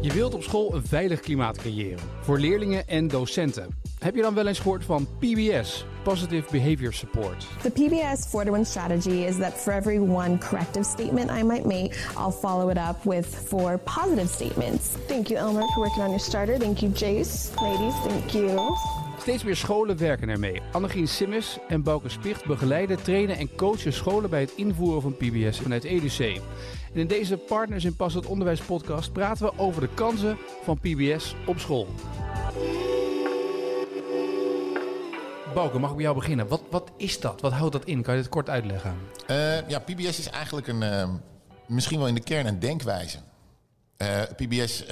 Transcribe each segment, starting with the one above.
Je wilt op school een veilig klimaat creëren voor leerlingen en docenten. Heb je dan wel eens gehoord van PBS, Positive Behavior Support? The PBS 4 to 1 strategy is that for every one corrective statement I might make, I'll follow it up with four positive statements. Thank you, Elmer, for working on your starter. Thank you, Jace. Ladies, thank you. Steeds meer scholen werken ermee. Annegien Simmes en Bouke Spicht begeleiden, trainen en coachen scholen bij het invoeren van PBS vanuit EDC. In deze Partners in Passend Onderwijs podcast praten we over de kansen van PBS op school. Bouke, mag ik bij jou beginnen? Wat, wat is dat? Wat houdt dat in? Kan je dit kort uitleggen? Uh, ja, PBS is eigenlijk een, uh, misschien wel in de kern een denkwijze. Uh, PBS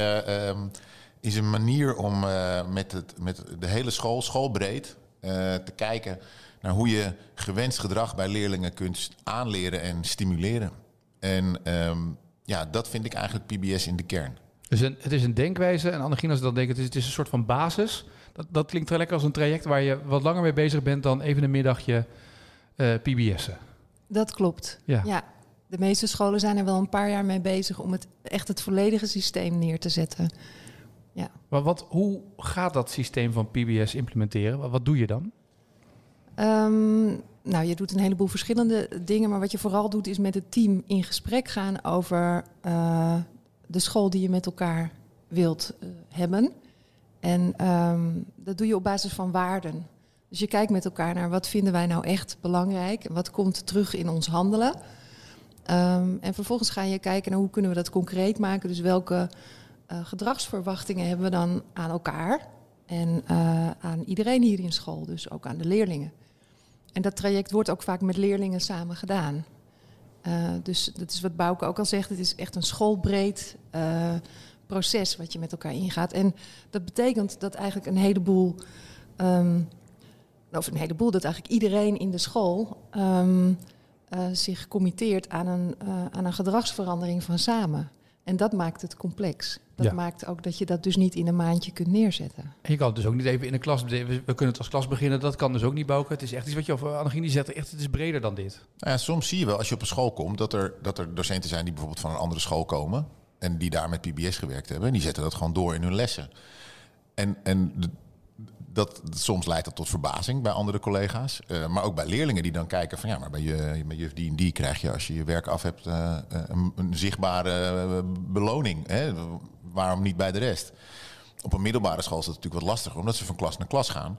is een manier om met, het, met de hele school, schoolbreed, te kijken naar hoe je gewenst gedrag bij leerlingen kunt aanleren en stimuleren. En um, ja, dat vind ik eigenlijk PBS in de kern. Dus een, het is een denkwijze. En Annegien, als ik dan denk, het is, het is een soort van basis. Dat, dat klinkt wel lekker als een traject waar je wat langer mee bezig bent dan even een middagje uh, PBS'en. Dat klopt. Ja. ja. De meeste scholen zijn er wel een paar jaar mee bezig om het echt het volledige systeem neer te zetten. Ja. Maar wat, hoe gaat dat systeem van PBS implementeren? Wat, wat doe je dan? Um, nou, je doet een heleboel verschillende dingen, maar wat je vooral doet is met het team in gesprek gaan over uh, de school die je met elkaar wilt uh, hebben. En um, dat doe je op basis van waarden. Dus je kijkt met elkaar naar wat vinden wij nou echt belangrijk en wat komt terug in ons handelen. Um, en vervolgens ga je kijken naar hoe kunnen we dat concreet maken. Dus welke uh, gedragsverwachtingen hebben we dan aan elkaar en aan iedereen hier in school, dus ook aan de leerlingen. En dat traject wordt ook vaak met leerlingen samen gedaan. Uh, dus dat is wat Bouke ook al zegt. Het is echt een schoolbreed proces wat je met elkaar ingaat. En dat betekent dat eigenlijk een heleboel, um, of een heleboel, dat eigenlijk iedereen in de school uh, zich committeert aan een, aan een gedragsverandering van samen. En dat maakt het complex. Dat maakt ook dat je dat dus niet in een maandje kunt neerzetten. En je kan het dus ook niet even in een klas... We, we kunnen het als klas beginnen, dat kan dus ook niet bouwen. Het is echt iets wat je over Annegien zegt, echt, het is breder dan dit. Nou ja, soms zie je wel als je op een school komt... Dat er, dat er docenten zijn die bijvoorbeeld van een andere school komen... en die daar met PBS gewerkt hebben. En die zetten dat gewoon door in hun lessen. En, en de, dat, soms leidt dat tot verbazing bij andere collega's. Uh, maar ook bij leerlingen die dan kijken van ja, maar bij je, bij juf die en die krijg je als je je werk af hebt uh, een, een, zichtbare beloning. Hè? Waarom niet bij de rest? Op een middelbare school is dat natuurlijk wat lastiger, omdat ze van klas naar klas gaan.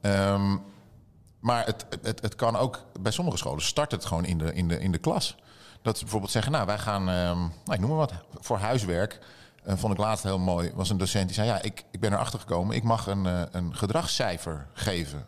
Um, maar het, het, het kan ook bij sommige scholen start het gewoon in de, in de, in de klas. Dat ze bijvoorbeeld zeggen, nou wij gaan, um, nou, ik noem maar wat, voor huiswerk uh, vond ik laatst heel mooi, was een docent die zei: Ja, ik, ik ben erachter gekomen, ik mag een, uh, een gedragscijfer geven.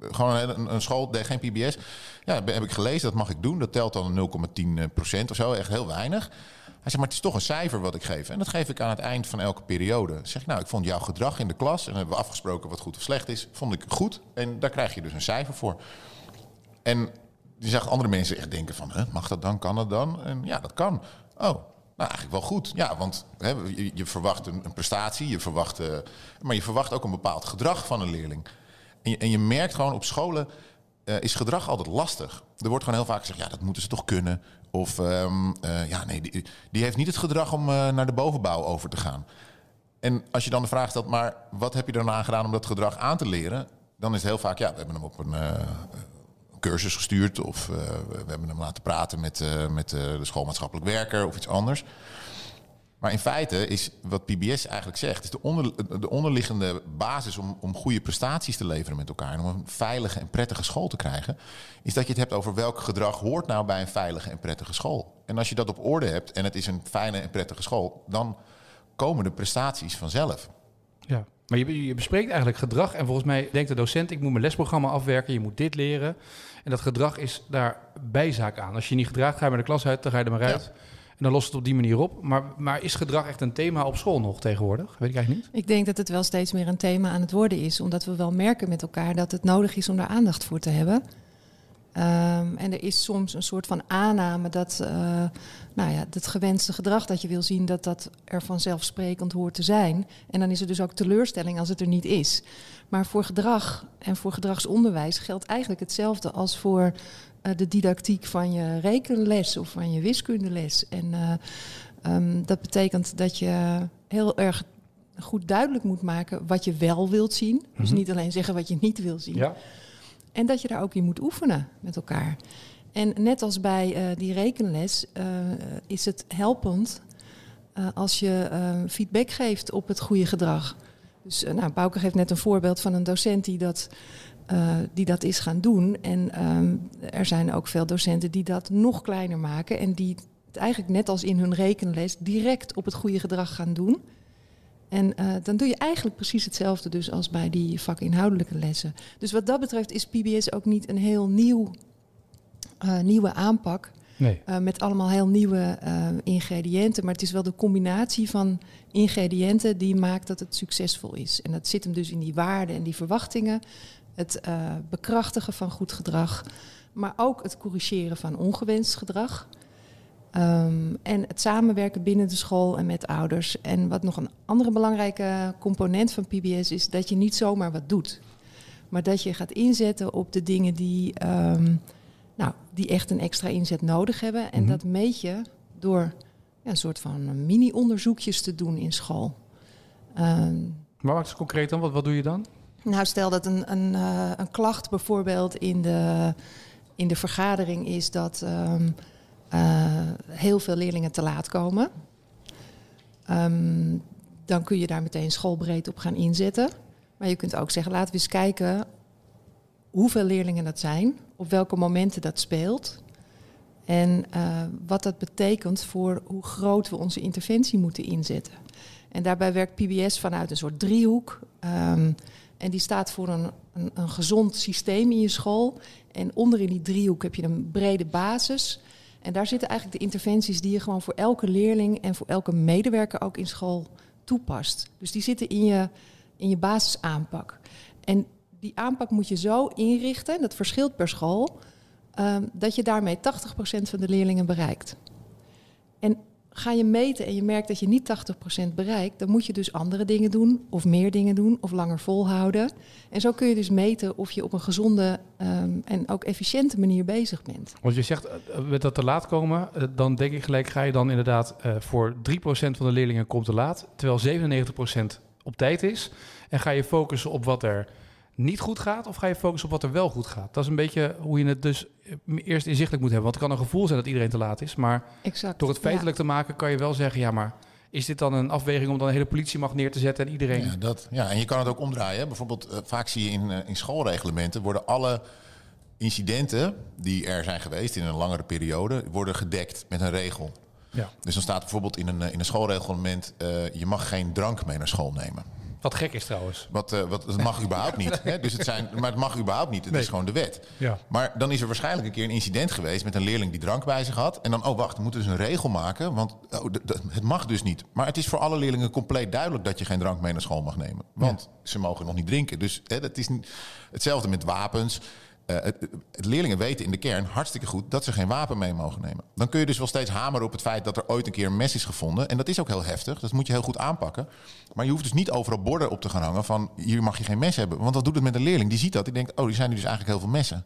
Gewoon een, een school, geen PBS. Ja, heb ik gelezen, dat mag ik doen. Dat telt dan 0,10% of zo, echt heel weinig. Hij zegt, maar het is toch een cijfer wat ik geef. En dat geef ik aan het eind van elke periode. Zeg nou, ik vond jouw gedrag in de klas... en hebben we afgesproken wat goed of slecht is... vond ik goed en daar krijg je dus een cijfer voor. En die zag andere mensen echt denken van... mag dat dan, kan dat dan? En ja, dat kan. Oh, nou, eigenlijk wel goed. Ja, want hè, je, verwacht een, prestatie, je verwacht, uh, maar je verwacht ook een bepaald gedrag van een leerling. En je, en je merkt gewoon op scholen uh, is gedrag altijd lastig. Er wordt gewoon heel vaak gezegd, ja, dat moeten ze toch kunnen. Of um, uh, ja, nee, die, die, heeft niet het gedrag om naar de bovenbouw over te gaan. En als je dan de vraag stelt, maar wat heb je daarna gedaan om dat gedrag aan te leren? Dan is het heel vaak, ja, we hebben hem op een cursus gestuurd. Of uh, we hebben hem laten praten met, uh, met uh, de schoolmaatschappelijk werker of iets anders. Maar in feite is wat PBS eigenlijk zegt, is de, onder, de onderliggende basis om, om goede prestaties te leveren met elkaar. En om een veilige en prettige school te krijgen. Is dat je het hebt over welk gedrag hoort nou bij een veilige en prettige school. En als je dat op orde hebt en het is een fijne en prettige school, dan komen de prestaties vanzelf. Ja. Maar je, je, bespreekt eigenlijk gedrag. En volgens mij denkt de docent: ik moet mijn lesprogramma afwerken. Je moet dit leren. En dat gedrag is daar bijzaak aan. Als je, niet gedraagt, ga je de klas uit, dan ga je er maar uit. En dan lost het op die manier op. Maar, maar is gedrag echt een thema op school nog tegenwoordig? Weet ik eigenlijk niet. Ik denk dat het wel steeds meer een thema aan het worden is. Omdat we wel merken met elkaar dat het nodig is om daar aandacht voor te hebben. Um, en er is soms een soort van aanname dat uh, nou ja, het gewenste gedrag dat je wil zien, dat dat er vanzelfsprekend hoort te zijn. En dan is er dus ook teleurstelling als het er niet is. Maar voor gedrag en voor gedragsonderwijs geldt eigenlijk hetzelfde als voor uh, de didactiek van je rekenles of van je wiskundeles. En uh, um, dat betekent dat je heel erg goed duidelijk moet maken wat je wel wilt zien. Dus niet alleen zeggen wat je niet wil zien. Ja. En dat je daar ook in moet oefenen met elkaar. En net als bij eh, die rekenles eh, is het helpend eh, als je feedback geeft op het goede gedrag. Dus nou, Bouke geeft net een voorbeeld van een docent die dat, die dat is gaan doen. En um, er zijn ook veel docenten die dat nog kleiner maken en die het eigenlijk net als in hun rekenles direct op het goede gedrag gaan doen. En uh, dan doe je eigenlijk precies hetzelfde dus als bij die vakinhoudelijke lessen. Dus wat dat betreft is PBS ook niet een heel nieuw, uh, nieuwe aanpak. Nee. Uh, met allemaal heel nieuwe ingrediënten. Maar het is wel de combinatie van ingrediënten die maakt dat het succesvol is. En dat zit hem dus in die waarden en die verwachtingen. Het bekrachtigen van goed gedrag. Maar ook het corrigeren van ongewenst gedrag. Um, en het samenwerken binnen de school en met ouders. En wat nog een andere belangrijke component van PBS is dat je niet zomaar wat doet. Maar dat je gaat inzetten op de dingen die, um, nou, die echt een extra inzet nodig hebben. En mm-hmm. dat meet je door ja, een soort van mini-onderzoekjes te doen in school. Um, maar wat is concreet dan? Wat, wat doe je dan? Nou, stel dat een, een, uh, een klacht bijvoorbeeld in de, in de vergadering is dat. Um, heel veel leerlingen te laat komen. Um, dan kun je daar meteen schoolbreed op gaan inzetten. Maar je kunt ook zeggen, laten we eens kijken hoeveel leerlingen dat zijn, op welke momenten dat speelt. En uh, wat dat betekent voor hoe groot we onze interventie moeten inzetten. En daarbij werkt PBS vanuit een soort driehoek. Um, en die staat voor een, een, een gezond systeem in je school. En onder in die driehoek heb je een brede basis. En daar zitten eigenlijk de interventies die je gewoon voor elke leerling en voor elke medewerker ook in school toepast. Dus die zitten in je, in je basisaanpak. En die aanpak moet je zo inrichten, dat verschilt per school, um, dat je daarmee 80% van de leerlingen bereikt. En ga je meten en je merkt dat je niet 80% bereikt, dan moet je dus andere dingen doen, of meer dingen doen, of langer volhouden. En zo kun je dus meten of je op een gezonde um, en ook efficiënte manier bezig bent. Want je zegt met dat te laat komen, dan denk ik gelijk ga je dan inderdaad uh, voor 3% van de leerlingen komt te laat, terwijl 97% op tijd is. En ga je focussen op wat er niet goed gaat, of ga je focussen op wat er wel goed gaat? Dat is een beetje hoe je het dus eerst inzichtelijk moet hebben. Want het kan een gevoel zijn dat iedereen te laat is, maar exact, door het feitelijk ja. te maken kan je wel zeggen, ja, maar is dit dan een afweging om dan een hele politiemacht neer te zetten en iedereen? Ja, dat, ja en je kan het ook omdraaien. Hè? Bijvoorbeeld, uh, vaak zie je in, uh, in schoolreglementen worden alle incidenten die er zijn geweest in een langere periode, worden gedekt met een regel. Ja. Dus dan staat bijvoorbeeld in een, in een schoolreglement, uh, je mag geen drank mee naar school nemen. Wat gek is trouwens. Wat, uh, wat, dat mag überhaupt niet. Hè? Dus het zijn, maar het mag überhaupt niet. Het nee. is gewoon de wet. Ja. Maar dan is er waarschijnlijk een keer een incident geweest met een leerling die drank bij zich had. En dan, oh wacht, we moeten dus een regel maken. Want oh, het mag dus niet. Maar het is voor alle leerlingen compleet duidelijk dat je geen drank mee naar school mag nemen. Want ja. ze mogen nog niet drinken. Dus hè, dat is niet, hetzelfde met wapens. Uh, het, het, leerlingen weten in de kern hartstikke goed dat ze geen wapen mee mogen nemen. Dan kun je dus wel steeds hameren op het feit dat er ooit een keer een mes is gevonden. En dat is ook heel heftig. Dat moet je heel goed aanpakken. Maar je hoeft dus niet overal borden op te gaan hangen van hier mag je geen mes hebben. Want wat doet het met een leerling? Die ziet dat. Die denkt, oh, die zijn er dus eigenlijk heel veel messen.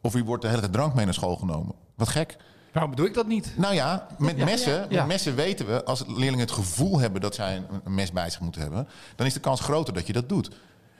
Of hier wordt de hele drank mee naar school genomen. Wat gek. Waarom bedoel ik dat niet? Nou ja, met ja, messen, ja, ja. Met messen weten we, als leerlingen het gevoel hebben dat zij een, mes bij zich moeten hebben, dan is de kans groter dat je dat doet.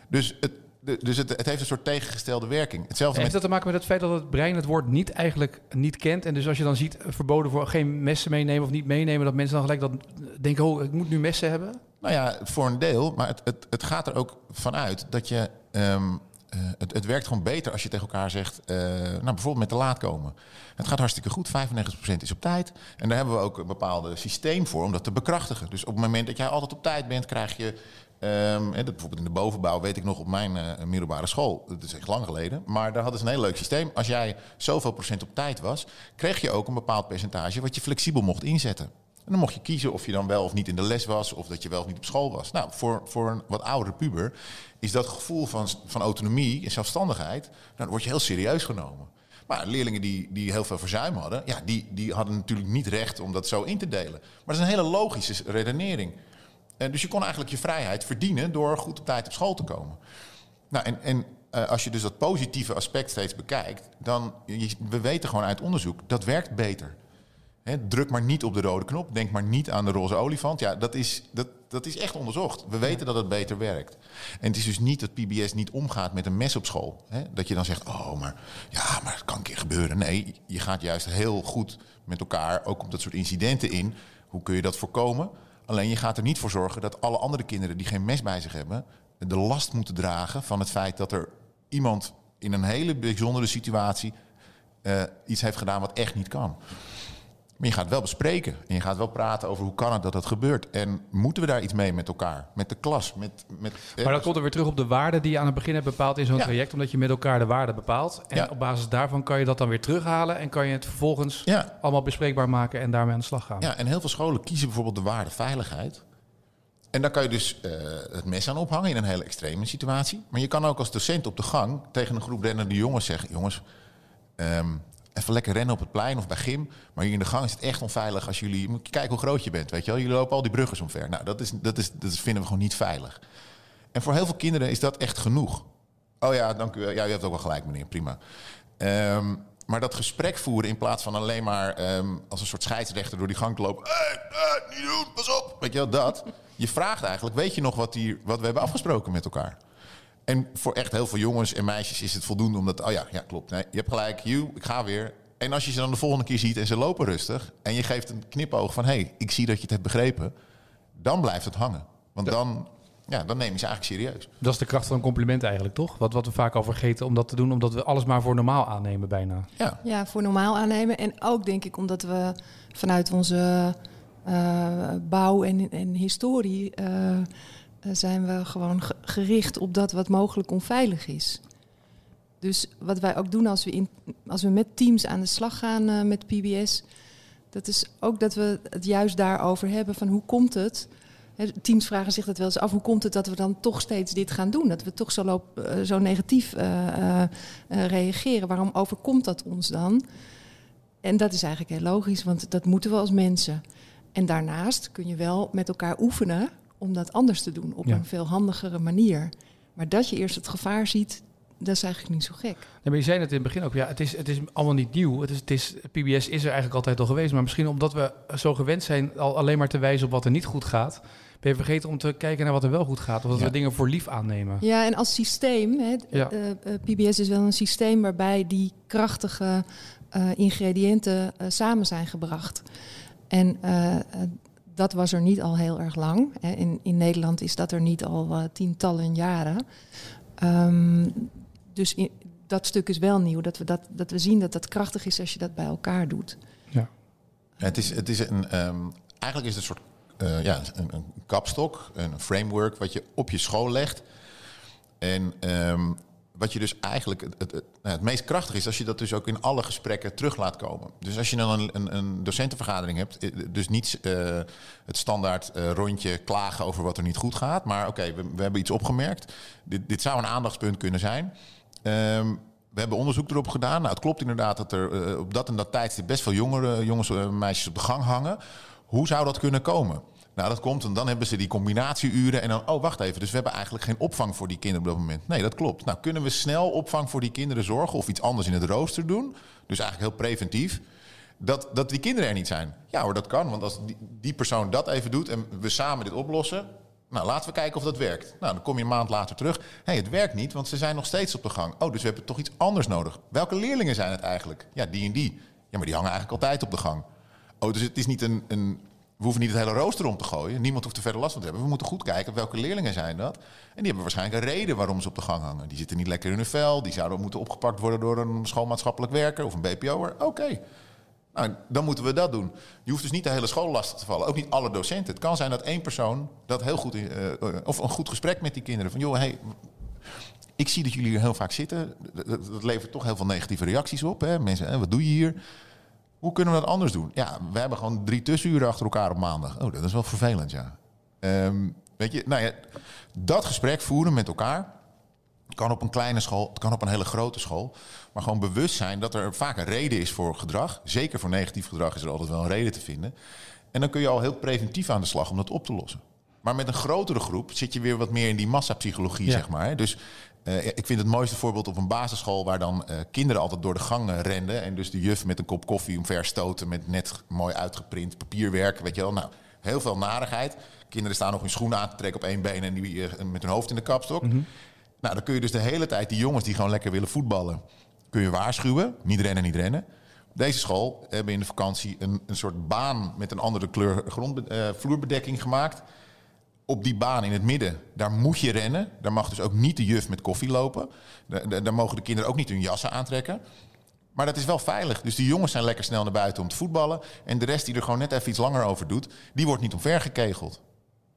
Dus het, dus het, het, heeft een soort tegengestelde werking. Hetzelfde heeft met... dat te maken met het feit dat het brein het woord niet eigenlijk niet kent. En dus als je dan ziet verboden voor geen messen meenemen of niet meenemen, dat mensen dan gelijk dat denken, oh, ik moet nu messen hebben? Nou ja, voor een deel. Maar het, het, het gaat er ook vanuit dat je. Um, uh, het, het werkt gewoon beter als je tegen elkaar zegt, uh, nou bijvoorbeeld met te laat komen. Het gaat hartstikke goed, 95% is op tijd. En daar hebben we ook een bepaald systeem voor om dat te bekrachtigen. Dus op het moment dat jij altijd op tijd bent, krijg je Um, dat bijvoorbeeld in de bovenbouw weet ik nog op mijn uh, middelbare school. Dat is echt lang geleden. Maar daar hadden ze een heel leuk systeem. Als jij zoveel procent op tijd was, kreeg je ook een bepaald percentage wat je flexibel mocht inzetten. En dan mocht je kiezen of je dan wel of niet in de les was, of dat je wel of niet op school was. Nou, voor, voor een wat oudere puber is dat gevoel van, van autonomie en zelfstandigheid, nou, dan word je heel serieus genomen. Maar leerlingen die, die heel veel verzuim hadden, ja, die, die hadden natuurlijk niet recht om dat zo in te delen. Maar dat is een hele logische redenering. Uh, dus je kon eigenlijk je vrijheid verdienen door goed op tijd op school te komen. Nou, en, en uh, als je dus dat positieve aspect steeds bekijkt, dan je, we weten gewoon uit onderzoek dat werkt beter. Hè, druk maar niet op de rode knop. Denk maar niet aan de roze olifant. Ja, dat is, dat, dat is echt onderzocht. We weten dat het beter werkt. En het is dus niet dat PBS niet omgaat met een mes op school. Dat je dan zegt, oh, maar ja, maar het kan een keer gebeuren. Nee, je gaat juist heel goed met elkaar, ook op dat soort incidenten in. Hoe kun je dat voorkomen? Alleen je gaat er niet voor zorgen dat alle andere kinderen die geen mes bij zich hebben, de last moeten dragen van het feit dat er iemand in een hele bijzondere situatie uh, iets heeft gedaan wat echt niet kan. Maar je gaat wel bespreken en je gaat wel praten over hoe kan het dat dat gebeurt. En moeten we daar iets mee met elkaar, met de klas. Met, met, maar dan komt er weer terug op de waarden die je aan het begin hebt bepaald in zo'n traject. Omdat je met elkaar de waarden bepaalt. En ja. op basis daarvan kan je dat dan weer terughalen. En kan je het vervolgens ja. allemaal bespreekbaar maken en daarmee aan de slag gaan. Ja, en heel veel scholen kiezen bijvoorbeeld de waarde veiligheid. En dan kan je dus uh, het mes aan ophangen in een hele extreme situatie. Maar je kan ook als docent op de gang tegen een groep rennende jongens zeggen... jongens, um, even lekker rennen op het plein of bij gym. Maar hier in de gang is het echt onveilig als jullie... Je kijken hoe groot je bent, weet je wel. Jullie lopen al die bruggers omver. Nou, dat, is, dat, is, dat vinden we gewoon niet veilig. En voor heel veel kinderen is dat echt genoeg. Oh ja, dank u. Ja, u hebt ook wel gelijk, meneer. Prima. Um, maar dat gesprek voeren in plaats van alleen maar um, als een soort scheidsrechter door die gang te lopen. Hey, niet doen, pas op. Weet je wel, dat. Je vraagt eigenlijk, weet je nog wat, hier, wat we hebben afgesproken met elkaar? En voor echt heel veel jongens en meisjes is het voldoende omdat, oh ja, ja klopt. Nee, je hebt gelijk, you, ik ga weer. En als je ze dan de volgende keer ziet en ze lopen rustig en je geeft een knipoog van, hé, hey, ik zie dat je het hebt begrepen, dan blijft het hangen. Want dan, ja, dan neem je ze eigenlijk serieus. Dat is de kracht van een compliment eigenlijk, toch? Wat, wat we vaak al vergeten om dat te doen, omdat we alles maar voor normaal aannemen bijna. Ja, ja voor normaal aannemen. En ook denk ik omdat we vanuit onze uh, bouw en, en historie... Uh, eh, zijn we gewoon gericht op dat wat mogelijk onveilig is. Dus wat wij ook doen als we, in, als we met teams aan de slag gaan uh, met PBS, dat is ook dat we het juist daarover hebben van hoe komt het. teams vragen zich dat wel eens af, hoe komt het dat we dan toch steeds dit gaan doen? Dat we toch zo, loop, uh, zo negatief reageren. Waarom overkomt dat ons dan? En dat is eigenlijk heel logisch, want dat moeten we als mensen. En daarnaast kun je wel met elkaar oefenen om dat anders te doen op een veel handigere manier. Maar dat je eerst het gevaar ziet, dat is eigenlijk niet zo gek. Nee, maar je zei het in het begin ook, ja, het is, het is allemaal niet nieuw. Het is, het is, PBS is er eigenlijk altijd al geweest. Maar misschien omdat we zo gewend zijn al alleen maar te wijzen op wat er niet goed gaat, ben je vergeten om te kijken naar wat er wel goed gaat. Of dat we dingen voor lief aannemen. Ja, en als systeem, hè, ja. uh, uh, PBS is wel een systeem waarbij die krachtige uh, ingrediënten samen zijn gebracht. En dat was er niet al heel erg lang. In, in Nederland is dat er niet al uh, tientallen jaren. Um, dus in, dat stuk is wel nieuw. Dat we, dat, dat we zien dat dat krachtig is als je dat bij elkaar doet. Ja. ja het, is, het is een. Um, eigenlijk is het een soort. Uh, ja, een, een, kapstok, een framework wat je op je school legt. En um, wat je dus eigenlijk het, nou, het, meest krachtig is, als je dat dus ook in alle gesprekken terug laat komen. Dus als je dan een, een, een docentenvergadering hebt, eh, dus niet uh, het standaard uh, rondje klagen over wat er niet goed gaat, maar oké, we, we, hebben iets opgemerkt. Dit, dit zou een aandachtspunt kunnen zijn. Um, we hebben onderzoek erop gedaan. Nou, het klopt inderdaad dat er op dat en dat tijdstip best veel jongere jongens en meisjes op de gang hangen. Hoe zou dat kunnen komen? Nou, dat komt en dan hebben ze die combinatieuren en dan, oh wacht even, dus we hebben eigenlijk geen opvang voor die kinderen op dat moment. Nee, dat klopt. Nou, kunnen we snel opvang voor die kinderen zorgen of iets anders in het rooster doen? Dus eigenlijk heel preventief. Dat, dat die kinderen er niet zijn. Ja hoor, dat kan. Want als die, die persoon dat even doet en we samen dit oplossen, nou, laten we kijken of dat werkt. Nou, dan kom je een maand later terug. Hé, hey, het werkt niet, want ze zijn nog steeds op de gang. Oh, dus we hebben toch iets anders nodig. Welke leerlingen zijn het eigenlijk? Ja, die en die. Ja, maar die hangen eigenlijk altijd op de gang. Oh, dus het is niet een, een we hoeven niet het hele rooster om te gooien. Niemand hoeft er verder last van te hebben. We moeten goed kijken welke leerlingen zijn dat. En die hebben waarschijnlijk een reden waarom ze op de gang hangen. Die zitten niet lekker in hun vel. Die zouden moeten opgepakt worden door een schoolmaatschappelijk werker of een BPO'er. Oké. Nou, dan moeten we dat doen. Je hoeft dus niet de hele school lastig te vallen. Ook niet alle docenten. Het kan zijn dat één persoon dat heel goed... Uh, of een goed gesprek met die kinderen. Van, joh, hey, ik zie dat jullie hier heel vaak zitten. Dat, dat levert toch heel veel negatieve reacties op. Hè? Mensen, wat doe je hier? Hoe kunnen we dat anders doen? Ja, we hebben gewoon drie tussenuren achter elkaar op maandag. Oh, dat is wel vervelend, ja. Um, weet je, nou ja, dat gesprek voeren met elkaar kan op een kleine school, het kan op een hele grote school. Maar gewoon bewust zijn dat er vaak een reden is voor gedrag. Zeker voor negatief gedrag is er altijd wel een reden te vinden. En dan kun je al heel preventief aan de slag om dat op te lossen. Maar met een grotere groep zit je weer wat meer in die massapsychologie, Ja. zeg maar. Dus eh, ik vind het mooiste voorbeeld op een basisschool... waar dan eh, kinderen altijd door de gangen renden... en dus de juf met een kop koffie omver stoten... met net mooi uitgeprint papierwerk, weet je wel. Nou, heel veel narigheid. Kinderen staan nog hun schoenen aan te trekken op één been... en die eh, met hun hoofd in de kapstok. Nou, dan kun je dus de hele tijd die jongens die gewoon lekker willen voetballen... kun je waarschuwen. Niet rennen, niet rennen. Deze school hebben in de vakantie een, een soort baan... met een andere kleur grond, vloerbedekking gemaakt op die baan in het midden, daar moet je rennen. Daar mag dus ook niet de juf met koffie lopen. Daar, daar- mogen de kinderen ook niet hun jassen aantrekken. Maar dat is wel veilig. Dus die jongens zijn lekker snel naar buiten om te voetballen. En de rest die er gewoon net even iets langer over doet, die wordt niet omvergekegeld.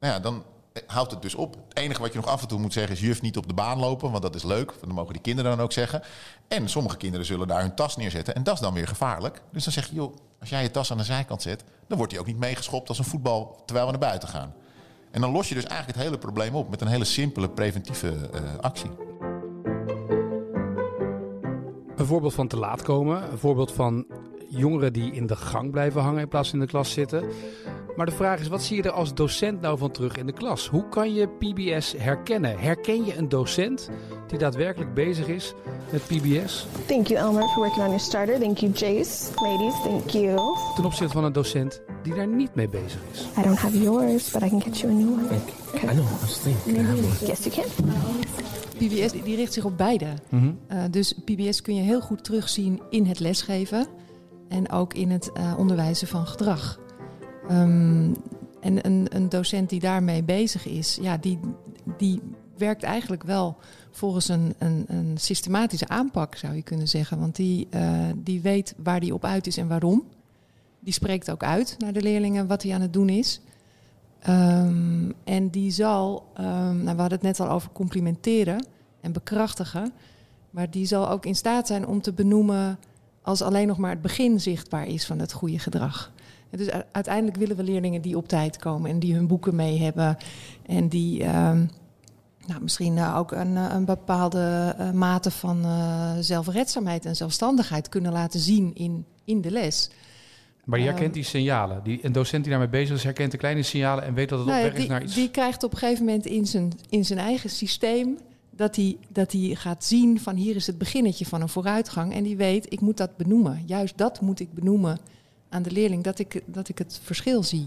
Nou ja, dan eh, houdt het dus op. Het enige wat je nog af en toe moet zeggen is juf niet op de baan lopen, want dat is leuk. Dat mogen die kinderen dan ook zeggen. En sommige kinderen zullen daar hun tas neerzetten en dat is dan weer gevaarlijk. Dus dan zeg je, joh, als jij je tas aan de zijkant zet, dan wordt die ook niet meegeschopt als een voetbal terwijl we naar buiten gaan. En dan los je dus eigenlijk het hele probleem op met een hele simpele preventieve eh, actie. Een voorbeeld van te laat komen. Een voorbeeld van jongeren die in de gang blijven hangen in plaats van in de klas zitten. Maar de vraag is, wat zie je er als docent nou van terug in de klas? Hoe kan je PBS herkennen? Herken je een docent die daadwerkelijk bezig is met PBS Thank you, Elmer, for working on your starter. Thank you, Jace. Ladies, thank you. ten opzichte van een docent die daar niet mee bezig is? I don't have yours, but I can get you a new one. I know, I was thinking. Yes, you can. PBS die richt zich op beide. Eh, dus PBS kun je heel goed terugzien in het lesgeven en ook in het eh, onderwijzen van gedrag. Ehm, en een, een docent die daarmee bezig is, ja, die, die werkt eigenlijk wel volgens een, een, een systematische aanpak, zou je kunnen zeggen. Want die, eh, die weet waar die op uit is en waarom. Die spreekt ook uit naar de leerlingen wat hij aan het doen is. Ehm, en die zal, ehm, nou, we hadden het net al over complimenteren en bekrachtigen. Maar die zal ook in staat zijn om te benoemen als alleen nog maar het begin zichtbaar is van het goede gedrag. En Dus uiteindelijk willen we leerlingen die op tijd komen en die hun boeken mee hebben. En die ehm, nou, misschien eh, ook een, eh, een bepaalde eh, mate van zelfredzaamheid en zelfstandigheid kunnen laten zien in, in de les. Maar je Ehm. herkent die signalen. Die, een docent die daarmee bezig is, herkent de kleine signalen en weet dat het Nou op weg is naar iets. die krijgt op een gegeven moment in zijn, in zijn eigen systeem dat hij, dat hij gaat zien van hier is het beginnetje van een vooruitgang. En die weet, ik moet dat benoemen. Juist dat moet ik benoemen aan de leerling, dat ik, dat ik het verschil zie.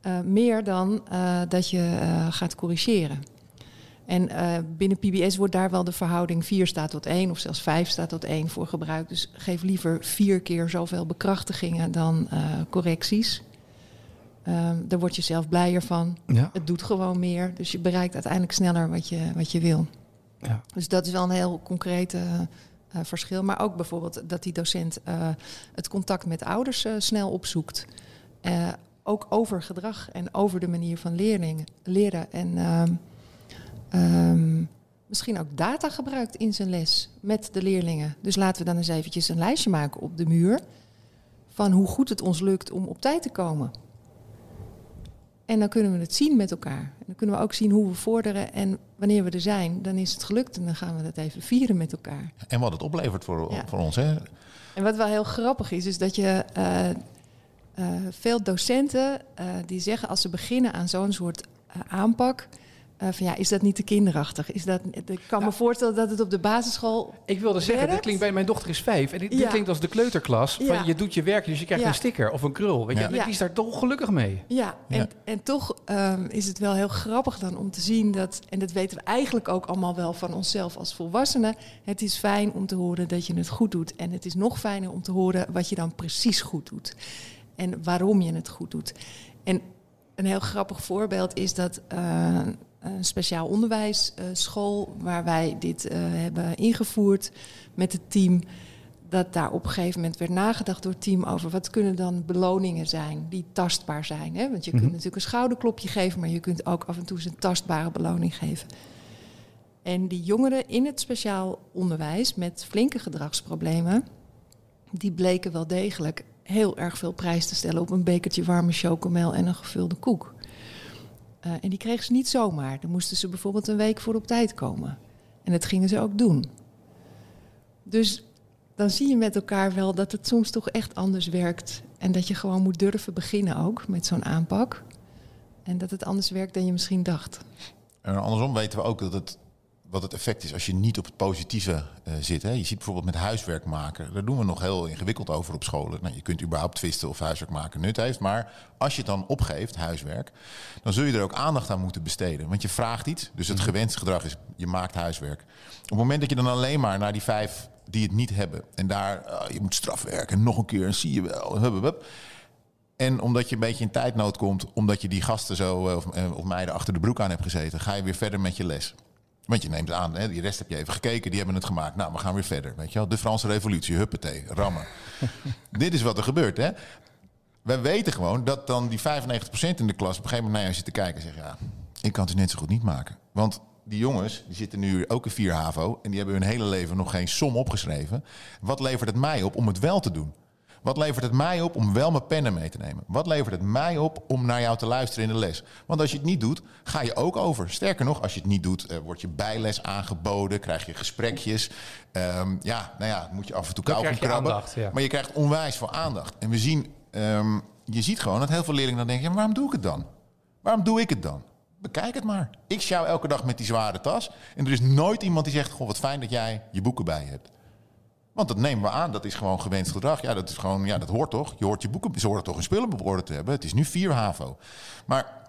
Eh, meer dan eh, dat je eh, gaat corrigeren. En binnen PBS wordt daar wel de verhouding 4 staat tot 1 of zelfs 5 staat tot 1 voor gebruikt. Dus geef liever vier keer zoveel bekrachtigingen dan correcties. Ehm, daar word je zelf blijer van. Ja. Het doet gewoon meer. Dus je bereikt uiteindelijk sneller wat je, wat je wil. Ja. Dus dat is wel een heel concreet eh, verschil. Maar ook bijvoorbeeld dat die docent eh, het contact met ouders eh, snel opzoekt. Ook over gedrag en over de manier van leerlingen, leren. En ehm, ehm, misschien ook data gebruikt in zijn les met de leerlingen. Dus laten we dan eens eventjes een lijstje maken op de muur... van hoe goed het ons lukt om op tijd te komen. En dan kunnen we het zien met elkaar. En dan kunnen we ook zien hoe we vorderen. En wanneer we er zijn, dan is het gelukt. En dan gaan we dat even vieren met elkaar. En wat het oplevert voor, Ja. voor ons. Hè? En wat wel heel grappig is, is dat je eh, eh, veel docenten eh, die zeggen als ze beginnen aan zo'n soort aanpak. Eh, van ja, is dat niet te kinderachtig? Is dat, ik kan me voorstellen dat het op de basisschool. Ik wilde zeggen, dit Werkt? klinkt bij mijn dochter is vijf. En dit, dit Ja. klinkt als de kleuterklas. Van Ja. je doet je werk, dus je krijgt Ja. een sticker of een krul. Weet je? En Die is daar toch gelukkig mee. Ja, en, en toch ehm, is het wel heel grappig dan om te zien dat, en dat weten we eigenlijk ook allemaal wel van onszelf als volwassenen. Het is fijn om te horen dat je het goed doet. En het is nog fijner om te horen wat je dan precies goed doet. En waarom je het goed doet. En een heel grappig voorbeeld is dat eh, een speciaal onderwijsschool waar wij dit eh, hebben ingevoerd met het team dat daar op een gegeven moment werd nagedacht door het team over wat kunnen dan beloningen zijn die tastbaar zijn. Hè? Want je kunt natuurlijk een schouderklopje geven, maar je kunt ook af en toe eens een tastbare beloning geven. En die jongeren in het speciaal onderwijs met flinke gedragsproblemen, die bleken wel degelijk heel erg veel prijs te stellen op een bekertje warme chocomel en een gevulde koek. Eh, en die kregen ze niet zomaar. Dan moesten ze bijvoorbeeld een week voor op tijd komen. En dat gingen ze ook doen. Dus dan zie je met elkaar wel dat het soms toch echt anders werkt. En dat je gewoon moet durven beginnen ook met zo'n aanpak. En dat het anders werkt dan je misschien dacht. En andersom weten we ook dat het, wat het effect is als je niet op het positieve eh, zit. Hè. Je ziet bijvoorbeeld met huiswerk maken. Daar doen we nog heel ingewikkeld over op scholen. Nou, je kunt überhaupt twisten of huiswerk maken nut heeft. Maar als je het dan opgeeft, huiswerk, dan zul je er ook aandacht aan moeten besteden. Want je vraagt iets. Dus het gewenst gedrag is, je maakt huiswerk. Op het moment dat je dan alleen maar naar die vijf die het niet hebben. En daar, eh, je moet strafwerken. En nog een keer, en zie je wel. hup, hup. En omdat je een beetje in tijdnood komt, omdat je die gasten zo eh, of, of meiden achter de broek aan hebt gezeten, ga je weer verder met je les. Want je neemt aan, hè, die rest heb je even gekeken, die hebben het gemaakt. Nou, we gaan weer verder. Weet je wel? De Franse revolutie, huppatee, rammen. Dit is wat er gebeurt, hè? Wij weten gewoon dat dan die 95% in de klas op een gegeven moment naar jou zit te kijken en zegt: Ja, ik kan het net zo goed niet maken. Want die jongens die zitten nu ook in 4 HAVO en die hebben hun hele leven nog geen som opgeschreven. Wat levert het mij op om het wel te doen? Wat levert het mij op om wel mijn pennen mee te nemen? Wat levert het mij op om naar jou te luisteren in de les? Want als je het niet doet, ga je ook over. Sterker nog, als je het niet doet, eh, wordt je bijles aangeboden, krijg je gesprekjes. Ehm, ja, nou ja, moet je af en toe Dan kou krijg je krabben. aandacht, ja. Maar je krijgt onwijs veel aandacht. En we zien, ehm, je ziet gewoon dat heel veel leerlingen dan denken: ja, waarom doe ik het dan? Waarom doe ik het dan? Bekijk het maar. Ik sjouw elke dag met die zware tas. En er is nooit iemand die zegt: Goh, wat fijn dat jij je boeken bij je hebt. Want dat nemen we aan, dat is gewoon gewenst gedrag. Ja, dat is gewoon, ja, dat hoort toch? Je hoort je boeken, ze horen toch een spullen te hebben. Het is nu 4 HAVO. Maar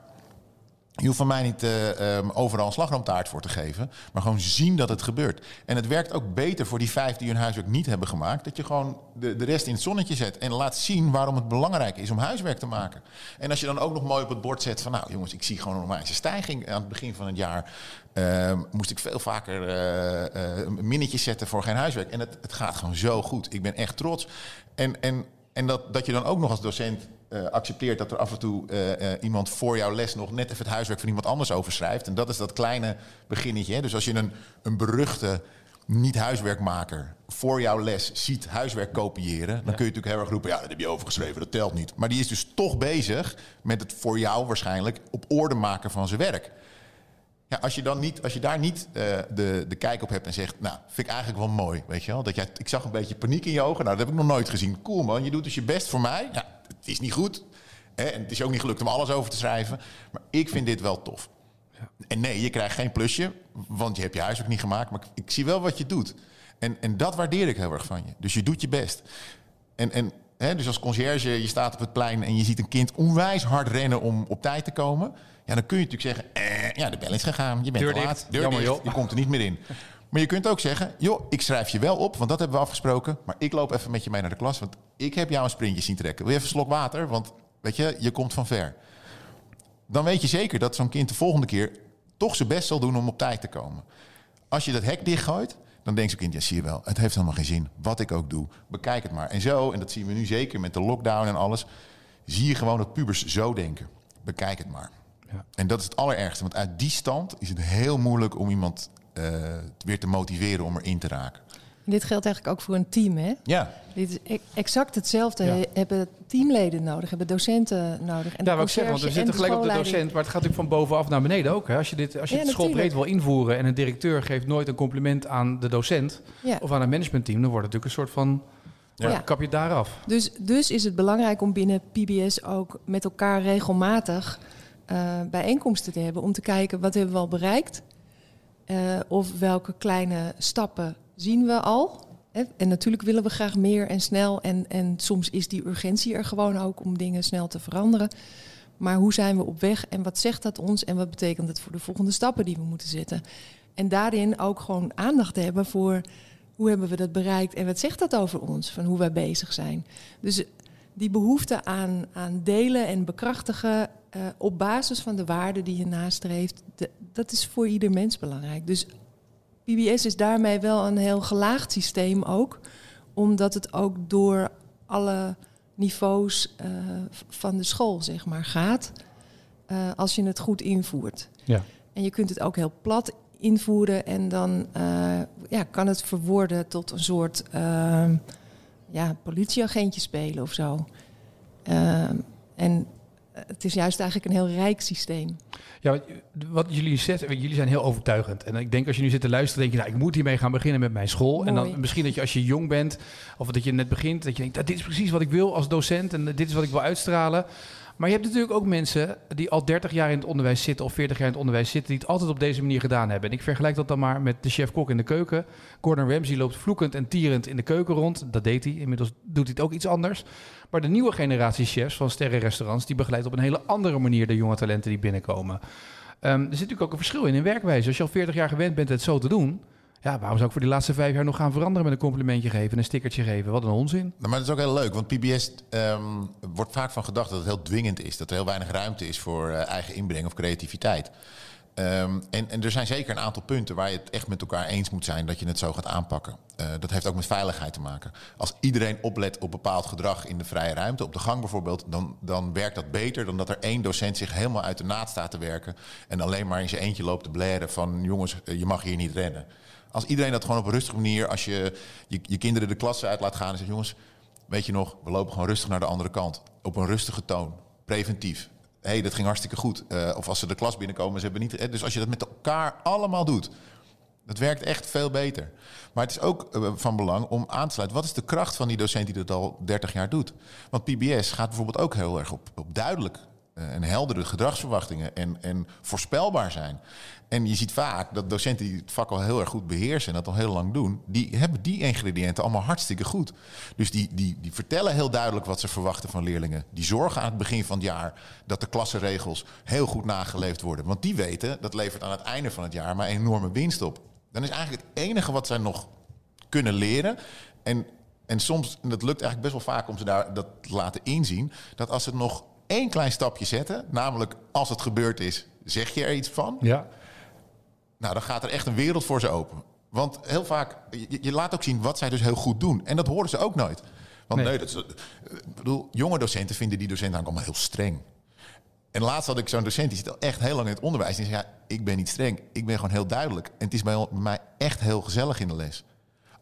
je hoeft van mij niet eh, ehm, overal een slagroomtaart voor te geven. Maar gewoon zien dat het gebeurt. En het werkt ook beter voor die vijf die hun huiswerk niet hebben gemaakt. Dat je gewoon de, de rest in het zonnetje zet. En laat zien waarom het belangrijk is om huiswerk te maken. En als je dan ook nog mooi op het bord zet van... nou jongens, ik zie gewoon een normale stijging. Aan het begin van het jaar ehm, moest ik veel vaker eh, minnetjes zetten voor geen huiswerk. En het, het gaat gewoon zo goed. Ik ben echt trots. En, en, en dat, dat je dan ook nog als docent eh, accepteert dat er af en toe eh, eh, iemand voor jouw les nog net even het huiswerk van iemand anders overschrijft. En dat is dat kleine beginnetje. Hè? Dus als je een, een beruchte niet-huiswerkmaker voor jouw les ziet huiswerk kopiëren, dan kun je natuurlijk heel erg roepen: ja, dat heb je overgeschreven, dat telt niet. Maar die is dus toch bezig met het voor jou waarschijnlijk op orde maken van zijn werk. Ja, als je, dan niet, als je daar niet de, de kijk op hebt en zegt, nou, vind ik eigenlijk wel mooi, weet je wel. Dat jij, ik zag een beetje paniek in je ogen, nou, dat heb ik nog nooit gezien. Cool man, je doet dus je best voor mij. Ja, het is niet goed. Hè, en het is ook niet gelukt om alles over te schrijven. Maar ik vind dit wel tof. En nee, je krijgt geen plusje, want je hebt je huiswerk niet gemaakt. Maar ik, ik zie wel wat je doet. En, en dat waardeer ik heel erg van je. Dus je doet je best. En, en hè, dus als conciërge, je staat op het plein en je ziet een kind onwijs hard rennen om op tijd te komen. Ja, dan kun je natuurlijk zeggen, eh, ja, de bel is gegaan. Je bent Deur te dicht. laat. Deur Jammer, dicht. joh. Je komt er niet meer in. Maar je kunt ook zeggen, joh, ik schrijf je wel op, want dat hebben we afgesproken. Maar ik loop even met je mee naar de klas, want ik heb jou een sprintje zien trekken. Wil je even een slok water? Want weet je, je komt van ver. Dan weet je zeker dat zo'n kind de volgende keer toch zijn best zal doen om op tijd te komen. Als je dat hek dichtgooit, dan denkt zo'n kind, ja zie je wel, het heeft helemaal geen zin. Wat ik ook doe, bekijk het maar. En zo, en dat zien we nu zeker met de lockdown en alles, zie je gewoon dat pubers zo denken. Bekijk het maar. Ja. En dat is het allerergste, want uit die stand is het heel moeilijk om iemand weer te motiveren om erin te raken. En dit geldt eigenlijk ook voor een team, hè? Ja, Dit is e- exact hetzelfde. Ja. Hebben teamleden nodig, hebben docenten nodig. En Ja, wat ik zeg, want we zitten gelijk op de docent, maar het gaat natuurlijk van bovenaf naar beneden ook. Hè? Als je, dit, als je Ja, het schoolbreed wil invoeren en een directeur geeft nooit een compliment aan de docent Ja. of aan het managementteam, dan wordt het natuurlijk een soort van, Ja. ja. kap je daar af. Dus, dus is het belangrijk om binnen PBS ook met elkaar regelmatig eh, bijeenkomsten te hebben. Om te kijken wat hebben we al bereikt. Eh, of welke kleine stappen zien we al. Hè? En natuurlijk willen we graag meer en snel. En, en soms is die urgentie er gewoon ook om dingen snel te veranderen. Maar hoe zijn we op weg en wat zegt dat ons en wat betekent het voor de volgende stappen die we moeten zetten? En daarin ook gewoon aandacht te hebben voor hoe hebben we dat bereikt en wat zegt dat over ons, van hoe wij bezig zijn. Dus die behoefte aan, aan delen en bekrachtigen eh, op basis van de waarden die je nastreeft, de- dat is voor ieder mens belangrijk. Dus PBS is daarmee wel een heel gelaagd systeem ook, omdat het ook door alle niveaus eh, van de school zeg maar gaat, eh, als je het goed invoert. Ja. En je kunt het ook heel plat invoeren en dan ja, kan het verwoorden tot een soort ja, politieagentje spelen of zo. En het is juist eigenlijk een heel rijk systeem. Ja, wat- jullie zeggen, jullie zijn heel overtuigend. En ik denk als je nu zit te luisteren, denk je, nou, ik moet hiermee gaan beginnen met mijn school. En dan misschien dat je als je jong bent, of dat je net begint, dat je denkt, "Nou, dit is precies wat ik wil als docent en dit is wat ik wil uitstralen. Maar je hebt natuurlijk ook mensen die al 30 jaar in het onderwijs zitten of 40 jaar in het onderwijs zitten, die het altijd op deze manier gedaan hebben. En ik vergelijk dat dan maar met de chef-kok in de keuken. Gordon Ramsay loopt vloekend en tierend in de keuken rond. Dat deed hij. Inmiddels doet hij het ook iets anders. Maar de nieuwe generatie chefs van sterrenrestaurants, die begeleidt op een hele andere manier de jonge talenten die binnenkomen. Ehm, er zit natuurlijk ook een verschil in in werkwijze. Als je al 40 jaar gewend bent het zo te doen, ja, waarom zou ik voor die laatste vijf jaar nog gaan veranderen met een complimentje geven en een stickertje geven? Wat een onzin. Nou, maar dat is ook heel leuk, want PBS ehm, wordt vaak van gedacht dat het heel dwingend is. Dat er heel weinig ruimte is voor eh, eigen inbreng of creativiteit. Ehm, en, en er zijn zeker een aantal punten waar je het echt met elkaar eens moet zijn dat je het zo gaat aanpakken. Uh, dat heeft ook met veiligheid te maken. Als iedereen oplet op bepaald gedrag in de vrije ruimte, op de gang bijvoorbeeld, dan, dan werkt dat beter dan dat er één docent zich helemaal uit de naad staat te werken en alleen maar in zijn eentje loopt te blaren van jongens, eh, je mag hier niet rennen. Als iedereen dat gewoon op een rustige manier, als je je, kinderen de klasse uit laat gaan en zegt jongens, weet je nog, we lopen gewoon rustig naar de andere kant. Op een rustige toon, preventief hé, hey, dat ging hartstikke goed. Uh, of als ze de klas binnenkomen, ze hebben niet... Dus als je dat met elkaar allemaal doet, dat werkt echt veel beter. Maar het is ook uh, van belang om aan te sluiten. Wat is de kracht van die docent die dat al 30 jaar doet? Want PBS gaat bijvoorbeeld ook heel erg op, op duidelijk en heldere gedragsverwachtingen en, en voorspelbaar zijn. En je ziet vaak dat docenten die het vak al heel erg goed beheersen en dat al heel lang doen, die hebben die ingrediënten allemaal hartstikke goed. Dus die, die, die vertellen heel duidelijk wat ze verwachten van leerlingen. Die zorgen aan het begin van het jaar dat de klassenregels heel goed nageleefd worden. Want die weten, dat levert aan het einde van het jaar maar enorme winst op. Dan is eigenlijk het enige wat zij nog kunnen leren. En, en soms, en dat lukt eigenlijk best wel vaak om ze daar dat te laten inzien, dat als ze nog één klein stapje zetten, namelijk als het gebeurd is, zeg je er iets van. Ja. Nou, dan gaat er echt een wereld voor ze open. Want heel vaak, je, je laat ook zien wat zij dus heel goed doen. En dat horen ze ook nooit. Want nee, nee dat is, ik bedoel, jonge docenten vinden die docenten allemaal heel streng. En laatst had ik zo'n docent, die zit al echt heel lang in het onderwijs. Die zei, ja, ik ben niet streng, ik ben gewoon heel duidelijk. En het is bij mij echt heel gezellig in de les.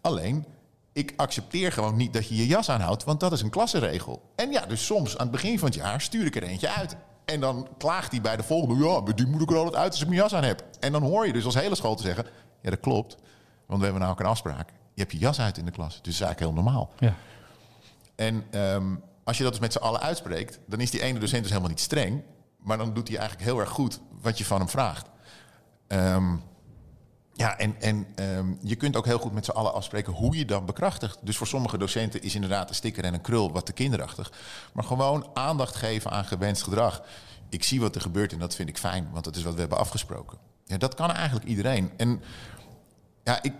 Alleen, ik accepteer gewoon niet dat je je jas aanhoudt, want dat is een klassenregel. En ja, dus soms aan het begin van het jaar stuur ik er eentje uit. En dan klaagt hij bij de volgende, ja, maar die moet ik er altijd uit als ik mijn jas aan heb. En dan hoor je dus als hele school te zeggen, ja, dat klopt. Want we hebben nou ook een afspraak. Je hebt je jas uit in de klas. Dus dat is eigenlijk heel normaal. Ja. En um, als je dat dus met z'n allen uitspreekt, dan is die ene docent dus helemaal niet streng. Maar dan doet hij eigenlijk heel erg goed wat je van hem vraagt. Um, ja, en, en um, je kunt ook heel goed met z'n allen afspreken hoe je dan bekrachtigt. Dus voor sommige docenten is inderdaad een sticker en een krul wat te kinderachtig. Maar gewoon aandacht geven aan gewenst gedrag. Ik zie wat er gebeurt en dat vind ik fijn, want dat is wat we hebben afgesproken. Ja, dat kan eigenlijk iedereen. En ja, ik,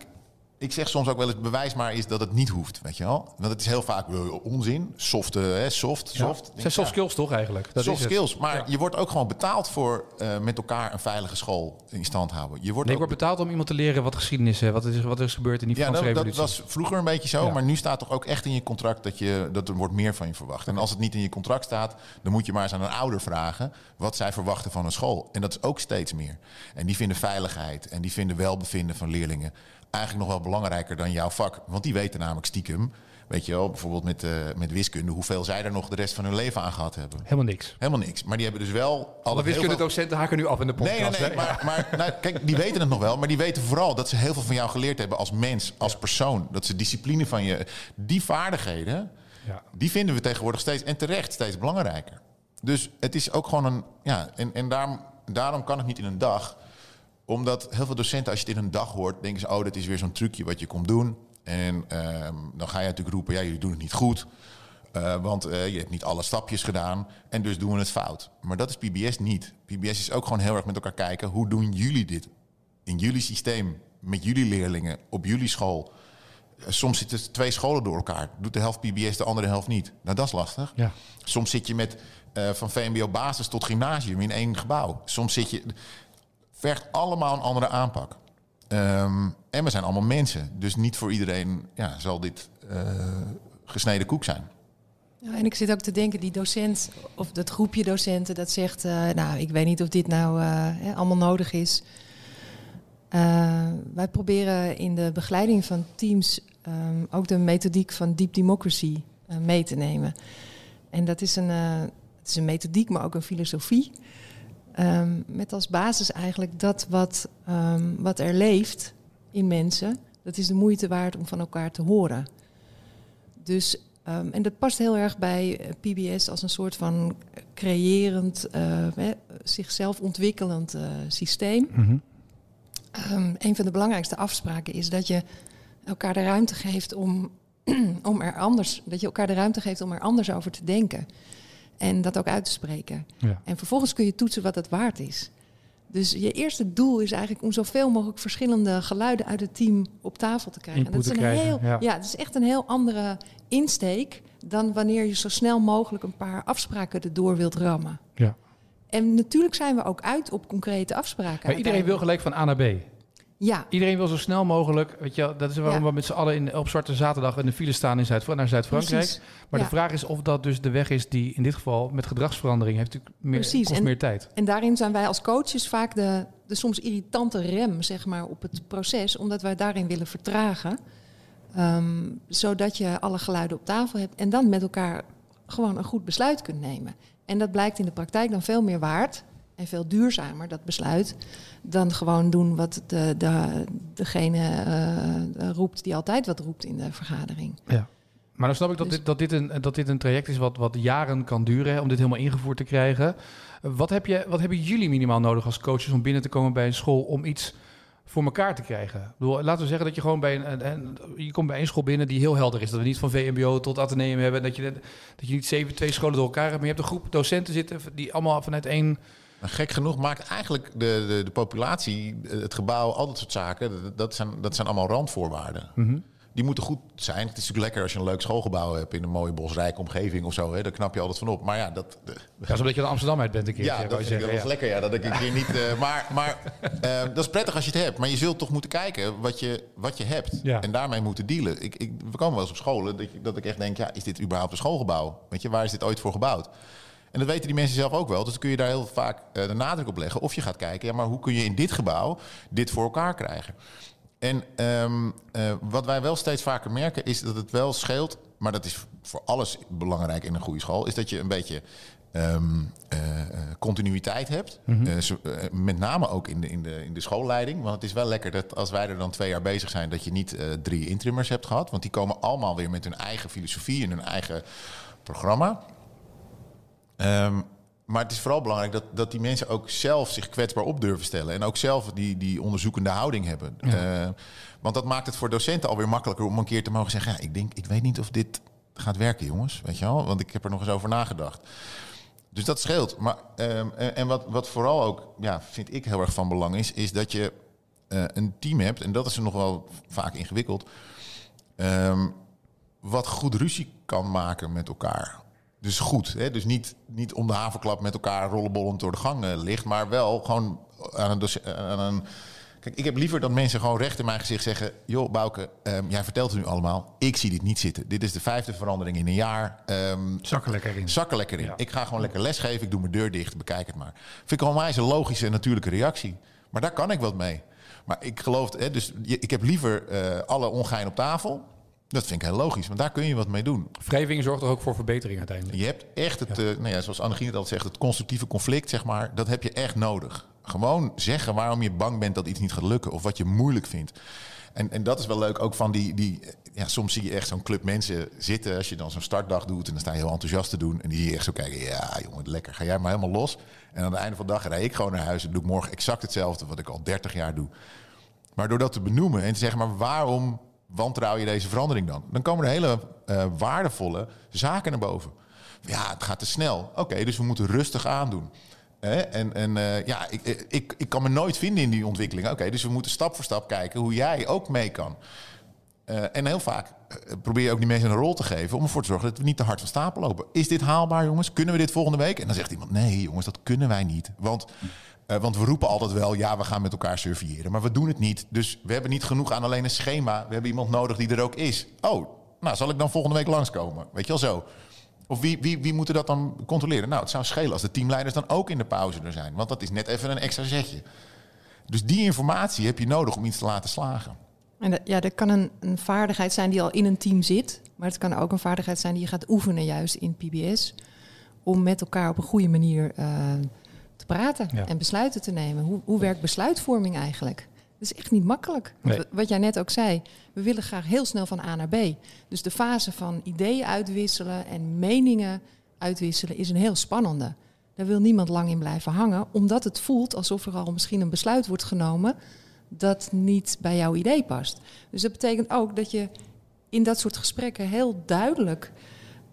ik zeg soms ook wel eens, bewijs maar is dat het niet hoeft, weet je wel. Want het is heel vaak onzin, soft, uh, hè, soft, ja. soft. Het zijn soft skills toch eigenlijk? Dat soft skills, maar ja. je wordt ook gewoon betaald voor uh, met elkaar een veilige school in stand houden. Je wordt nee, ik word betaald om iemand te leren wat geschiedenis is, wat is, wat is gebeurd in die Franse ja, dat, revolutie. dat was vroeger een beetje zo, ja. maar nu staat toch ook echt in je contract dat, je, dat er wordt meer van je verwacht. En als het niet in je contract staat, dan moet je maar eens aan een ouder vragen wat zij verwachten van een school. En dat is ook steeds meer. En die vinden veiligheid en die vinden welbevinden van leerlingen eigenlijk nog wel belangrijker dan jouw vak. Want die weten namelijk stiekem, weet je wel, bijvoorbeeld met, uh, met wiskunde, hoeveel zij er nog de rest van hun leven aan gehad hebben. Helemaal niks. Helemaal niks. Maar die hebben dus wel. Alle wiskundedocenten veel... haken nu af in de podcast. Nee, nee, nee. Maar, maar nou, kijk, die weten het nog wel. Maar die weten vooral dat ze heel veel van jou geleerd hebben als mens, als ja. persoon. Dat ze discipline van je. Die vaardigheden, ja. die vinden we tegenwoordig steeds en terecht steeds belangrijker. Dus het is ook gewoon een. Ja, en, en daarom, daarom kan het niet in een dag omdat heel veel docenten, als je het in een dag hoort, denken ze: oh, dat is weer zo'n trucje wat je komt doen. En um, dan ga je natuurlijk roepen: ja, jullie doen het niet goed. Uh, want uh, je hebt niet alle stapjes gedaan en dus doen we het fout. Maar dat is PBS niet. PBS is ook gewoon heel erg met elkaar kijken: hoe doen jullie dit? In jullie systeem, met jullie leerlingen, op jullie school. Uh, soms zitten twee scholen door elkaar. Doet de helft PBS, de andere helft niet. Nou, dat is lastig. Ja. Soms zit je met van VMBO basis tot gymnasium in één gebouw. Soms zit je vergt allemaal een andere aanpak. Um, en we zijn allemaal mensen. Dus niet voor iedereen ja, zal dit uh, gesneden koek zijn. Ja, en ik zit ook te denken, die docent of dat groepje docenten dat zegt... Uh, nou, ik weet niet of dit nou uh, allemaal nodig is. wij proberen in de begeleiding van teams um, ook de methodiek van deep democracy mee te nemen. En dat is een, het is een methodiek, maar ook een filosofie... Um, met als basis eigenlijk dat wat, um, wat er leeft in mensen, dat is de moeite waard om van elkaar te horen. Dus Ehm, en dat past heel erg bij eh, PBS als een soort van creërend, eh, zichzelf ontwikkelend eh, systeem. Mhm. Ehm, een van de belangrijkste afspraken is dat je elkaar de ruimte geeft om, om er anders, dat je elkaar de ruimte geeft om er anders over te denken. En dat ook uit te spreken. Ja. En vervolgens kun je toetsen wat het waard is. Dus je eerste doel is eigenlijk om zoveel mogelijk verschillende geluiden uit het team op tafel te krijgen. Dat is een krijgen, heel, ja. ja, het is echt een heel andere insteek dan wanneer je zo snel mogelijk een paar afspraken erdoor wilt rammen. Ja. En natuurlijk zijn we ook uit op concrete afspraken. Maar iedereen wil gelijk van A naar B. Ja, Iedereen wil zo snel mogelijk, weet je, dat is waarom Ja. we met z'n allen in, op Zwarte Zaterdag in de file staan in Zuid naar Zuid-Frankrijk. Maar Ja. de vraag is of dat dus de weg is die in dit geval met gedragsverandering heeft natuurlijk meer, Precies. kost En- meer tijd. En daarin zijn wij als coaches vaak de, de soms irritante rem zeg maar, op het proces, omdat wij daarin willen vertragen. Ehm, zodat je alle geluiden op tafel hebt en dan met elkaar gewoon een goed besluit kunt nemen. En dat blijkt in de praktijk dan veel meer waard en veel duurzamer, dat besluit, dan gewoon doen wat de, de, degene eh, roept die altijd wat roept in de vergadering. Ja. Maar dan snap ik dat, Dus- dit, dat, dit een, dat dit een traject is wat, wat jaren kan duren hè, om dit helemaal ingevoerd te krijgen. Eh, Wat, heb je, wat hebben jullie minimaal nodig als coaches om binnen te komen bij een school om iets voor elkaar te krijgen? Ik bedoel, laten we zeggen dat je gewoon bij een, een- een- je komt bij één school binnen die heel helder is. Dat we niet van VMBO tot Atheneum hebben. Dat je, dat je niet zeven, twee scholen door elkaar hebt. Maar je hebt een groep docenten zitten die allemaal vanuit één... Maar gek genoeg maakt eigenlijk de, de, de populatie, eh, het gebouw, al dat soort zaken, dat, zijn, dat zijn allemaal randvoorwaarden. Die moeten goed zijn. Het is natuurlijk lekker als je een leuk schoolgebouw hebt in een mooie bosrijke omgeving of zo. Hè. Daar knap je altijd van op. Maar ja, dat, Ja, dat is omdat je naar Amsterdam uit bent een keer. ja, dat, wel eens lekker. Ja, dat ik een keer niet. eh, maar maar eh, dat is prettig als je het hebt. Maar je zult toch moeten kijken wat je, wat je hebt. Ja. En daarmee moeten dealen. Ik, ik, we komen wel eens op scholen dat, dat ik echt denk: ja, is dit überhaupt een schoolgebouw? Weet je, waar is dit ooit voor gebouwd? En dat weten die mensen zelf ook wel. Dus dan kun je daar heel vaak eh, de nadruk op leggen. Of je gaat kijken, ja, maar hoe kun je in dit gebouw dit voor elkaar krijgen? En ehm, eh, wat wij wel steeds vaker merken is dat het wel scheelt, maar dat is voor alles belangrijk in een goede school, is dat je een beetje ehm, eh, continuïteit hebt. Eh, met name ook in de, in, de, in de schoolleiding. Want het is wel lekker dat als wij er dan twee jaar bezig zijn, dat je niet drie intrimmers hebt gehad. Want die komen allemaal weer met hun eigen filosofie en hun eigen programma. Ehm, maar het is vooral belangrijk dat, dat die mensen ook zelf zich kwetsbaar op durven stellen. En ook zelf die, die onderzoekende houding hebben. Eh, want dat maakt het voor docenten alweer makkelijker om een keer te mogen zeggen... Ja, ik, denk, ik weet niet of dit gaat werken, jongens. Weet je wel? Want ik heb er nog eens over nagedacht. Dus dat scheelt. Maar, ehm, en wat, wat vooral ook, ja, vind ik heel erg van belang is... is dat je eh, een team hebt, en dat is nog wel vaak ingewikkeld... ehm, wat goed ruzie kan maken met elkaar. Dus goed, hè? dus niet, niet om de havenklap met elkaar rollenbollend door de gang eh, ligt, maar wel gewoon aan een, doce- aan een. Kijk, ik heb liever dat mensen gewoon recht in mijn gezicht zeggen: Joh, Bouke, ehm, jij vertelt het nu allemaal. Ik zie dit niet zitten. Dit is de vijfde verandering in een jaar. Ehm, Zakken lekker in. Zak er lekker in. Ja. Ik ga gewoon lekker lesgeven. Ik doe mijn deur dicht. Bekijk het maar. Vind ik allemaal een logische en natuurlijke reactie. Maar daar kan ik wat mee. Maar ik geloof, hè, dus je- ik heb liever eh, alle ongein op tafel. Dat vind ik heel logisch, want daar kun je wat mee doen. Wrijving zorgt er ook voor verbetering uiteindelijk. Je hebt echt het, eh, nou ja, zoals Annegien het al zegt, het constructieve conflict, zeg maar, dat heb je echt nodig. Gewoon zeggen waarom je bang bent dat iets niet gaat lukken of wat je moeilijk vindt. En, en dat is wel leuk, ook van die, die ja, soms zie je echt zo'n club mensen zitten als je dan zo'n startdag doet en dan sta je heel enthousiast te doen en die zie je echt zo kijken, ja jongen, lekker, ga jij maar helemaal los. En aan het einde van de dag rijd ik gewoon naar huis en doe ik morgen exact hetzelfde wat ik al 30 jaar doe. Maar door dat te benoemen en te zeggen, maar waarom wantrouw je deze verandering dan? Dan komen er hele eh, waardevolle zaken naar boven. Ja, het gaat te snel. Oké, dus we moeten rustig aandoen. En, en eh, ja, ik, ik, ik kan me nooit vinden in die ontwikkeling. Oké, dus we moeten stap voor stap kijken hoe jij ook mee kan. Eh, en heel vaak eh, probeer je ook die mensen een rol te geven om ervoor te zorgen dat we niet te hard van stapel lopen. Is dit haalbaar, jongens? Kunnen we dit volgende week? En dan zegt iemand: nee, jongens, dat kunnen wij niet. Want, eh, want we roepen altijd wel: ja, we gaan met elkaar surveilleren. Maar we doen het niet. Dus we hebben niet genoeg aan alleen een schema. We hebben iemand nodig die er ook is. Oh, nou, zal ik dan volgende week langskomen? Weet je wel zo. Of wie, wie, wie moeten dat dan controleren? Nou, het zou schelen als de teamleiders dan ook in de pauze er zijn. Want dat is net even een extra zetje. Dus die informatie heb je nodig om iets te laten slagen. En ja, dat kan een, een vaardigheid zijn die al in een team zit. Maar het kan ook een vaardigheid zijn die je gaat oefenen juist in PBS. Om met elkaar op een goede manier eh, te praten Ja. en besluiten te nemen. Hoe, hoe werkt besluitvorming eigenlijk? Dat is echt niet makkelijk. Nee. Wat jij net ook zei, we willen graag heel snel van A naar B. Dus de fase van ideeën uitwisselen en meningen uitwisselen is een heel spannende. Daar wil niemand lang in blijven hangen, omdat het voelt alsof er al misschien een besluit wordt genomen dat niet bij jouw idee past. Dus dat betekent ook dat je in dat soort gesprekken heel duidelijk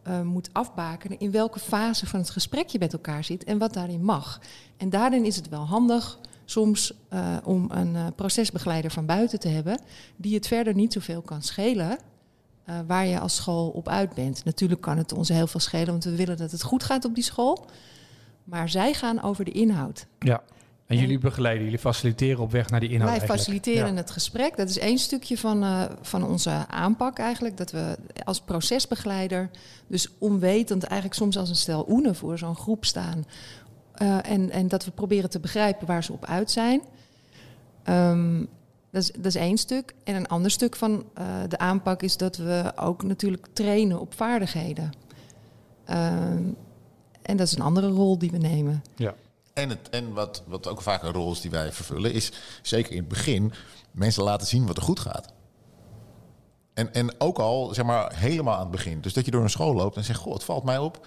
eh, moet afbakenen in welke fase van het gesprek je met elkaar zit en wat daarin mag. En daarin is het wel handig soms eh, om een eh, procesbegeleider van buiten te hebben, die het verder niet zoveel kan schelen. waar je als school op uit bent. Natuurlijk kan het ons heel veel schelen, want we willen dat het goed gaat op die school. Maar zij gaan over de inhoud. Ja. En jullie begeleiden, jullie faciliteren op weg naar die inhoud Wij eigenlijk. faciliteren Ja. het gesprek. Dat is één stukje van, eh, van onze aanpak eigenlijk. Dat we als procesbegeleider, dus onwetend eigenlijk soms als een stel oenen voor zo'n groep staan. Eh, en, en dat we proberen te begrijpen waar ze op uit zijn. Ehm, dat, is, dat is één stuk. En een ander stuk van eh, de aanpak is dat we ook natuurlijk trainen op vaardigheden. Ehm, en dat is een andere rol die we nemen. Ja. En, het, en wat, wat ook vaak een rol is die wij vervullen, is zeker in het begin mensen laten zien wat er goed gaat. En, en ook al, zeg maar, helemaal aan het begin. Dus dat je door een school loopt en zegt, goh, het valt mij op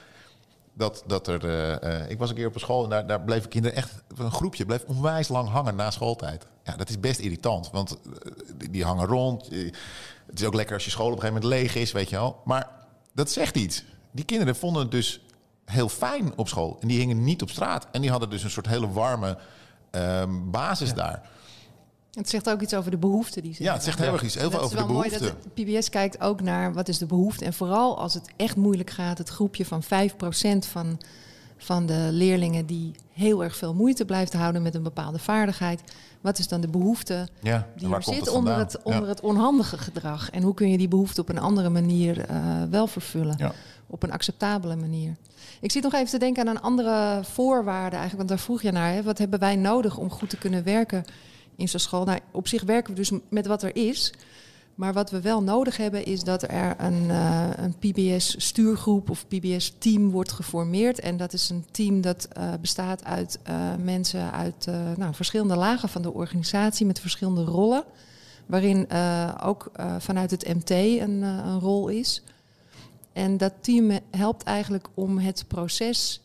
dat, dat er... eh, eh, ik was een keer op een school en daar, daar bleven kinderen echt... Een groepje bleef onwijs lang hangen na schooltijd. Ja, dat is best irritant, want eh, die, die hangen rond. Het is ook lekker als je school op een gegeven moment leeg is, weet je wel. Maar dat zegt iets. Die kinderen vonden het dus heel fijn op school. En die hingen niet op straat. En die hadden dus een soort hele warme ehm, basis daar. Het zegt ook iets over de behoeften die ze Ja, het zegt heel erg iets. Heel veel over is de wel mooi dat PBS kijkt ook naar wat is de behoefte. En vooral als het echt moeilijk gaat, het groepje van 5% van, van de leerlingen die heel erg veel moeite blijft houden met een bepaalde vaardigheid. Wat is dan de behoefte Ja, die er zit het onder, het, onder Ja. het onhandige gedrag? En hoe kun je die behoefte op een andere manier eh, wel vervullen? Ja. Op een acceptabele manier. Ik zit nog even te denken aan een andere voorwaarde eigenlijk. Want daar vroeg je naar. Hè? Wat hebben wij nodig om goed te kunnen werken in zo'n school? Nou, op zich werken we dus met wat er is. Maar wat we wel nodig hebben is dat er een, eh, een PBS-stuurgroep of PBS-team wordt geformeerd. En dat is een team dat eh, bestaat uit eh, mensen uit nou, verschillende lagen van de organisatie met verschillende rollen. Waarin ook vanuit het MT een, een rol is. En dat team helpt eigenlijk om het proces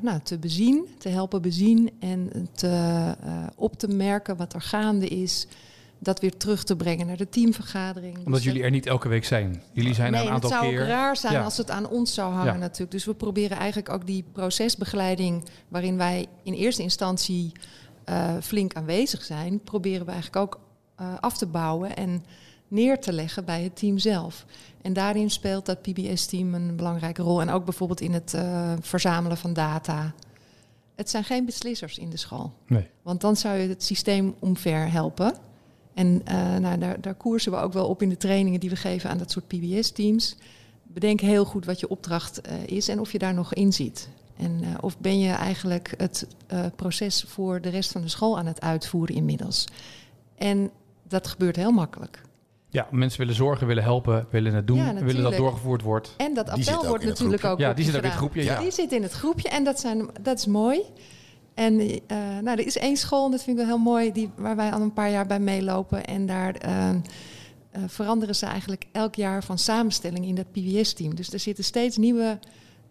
nou, te bezien, te helpen bezien en te, op te merken wat er gaande is. Dat weer terug te brengen naar de teamvergadering. Omdat Dus jullie er niet elke week zijn. Jullie zijn er nee, een het aantal zou keer. ook raar zijn Ja. als het aan ons zou hangen Ja. natuurlijk. Dus we proberen eigenlijk ook die procesbegeleiding... waarin wij in eerste instantie eh, flink aanwezig zijn... proberen we eigenlijk ook eh, af te bouwen en neer te leggen bij het team zelf. En daarin speelt dat PBS-team een belangrijke rol. En ook bijvoorbeeld in het eh, verzamelen van data. Het zijn geen beslissers in de school. Nee. Want dan zou je het systeem omver helpen. En eh, nou, daar, daar koersen we ook wel op in de trainingen die we geven aan dat soort PBS-teams. Bedenk heel goed wat je opdracht eh, is en of je daar nog in ziet. En eh, of ben je eigenlijk het eh, proces voor de rest van de school aan het uitvoeren inmiddels. En dat gebeurt heel makkelijk. Ja, mensen willen zorgen, willen helpen, willen het doen, Ja, willen dat doorgevoerd wordt. En dat appel wordt natuurlijk groepje. ook Ja, die zit ook in het groepje. Ja. Die zit in het groepje en dat, zijn, dat is mooi. En eh, nou, er is één school, en dat vind ik wel heel mooi, die, waar wij al een paar jaar bij meelopen. En daar eh, eh, veranderen ze eigenlijk elk jaar van samenstelling in dat PBS-team. Dus er zitten steeds nieuwe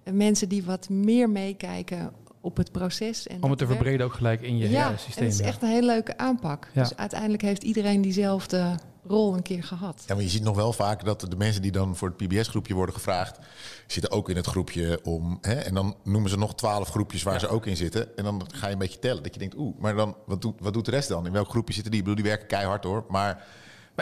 eh, mensen die wat meer meekijken op het proces. En Om het te verbreden ook gelijk in je Ja, systeem. het is ja. echt een hele leuke aanpak. Ja. Dus uiteindelijk heeft iedereen diezelfde rol een keer gehad. Ja, maar je ziet nog wel vaak dat de mensen die dan voor het PBS-groepje worden gevraagd, zitten ook in het groepje om. Hè, en dan noemen ze nog twaalf groepjes waar ze ook in zitten. En dan ga je een beetje tellen. Dat je denkt, oeh, maar dan, wat, doet, wat doet de rest dan? In welk groepje zitten die? Ik bedoel, die werken keihard hoor. Maar.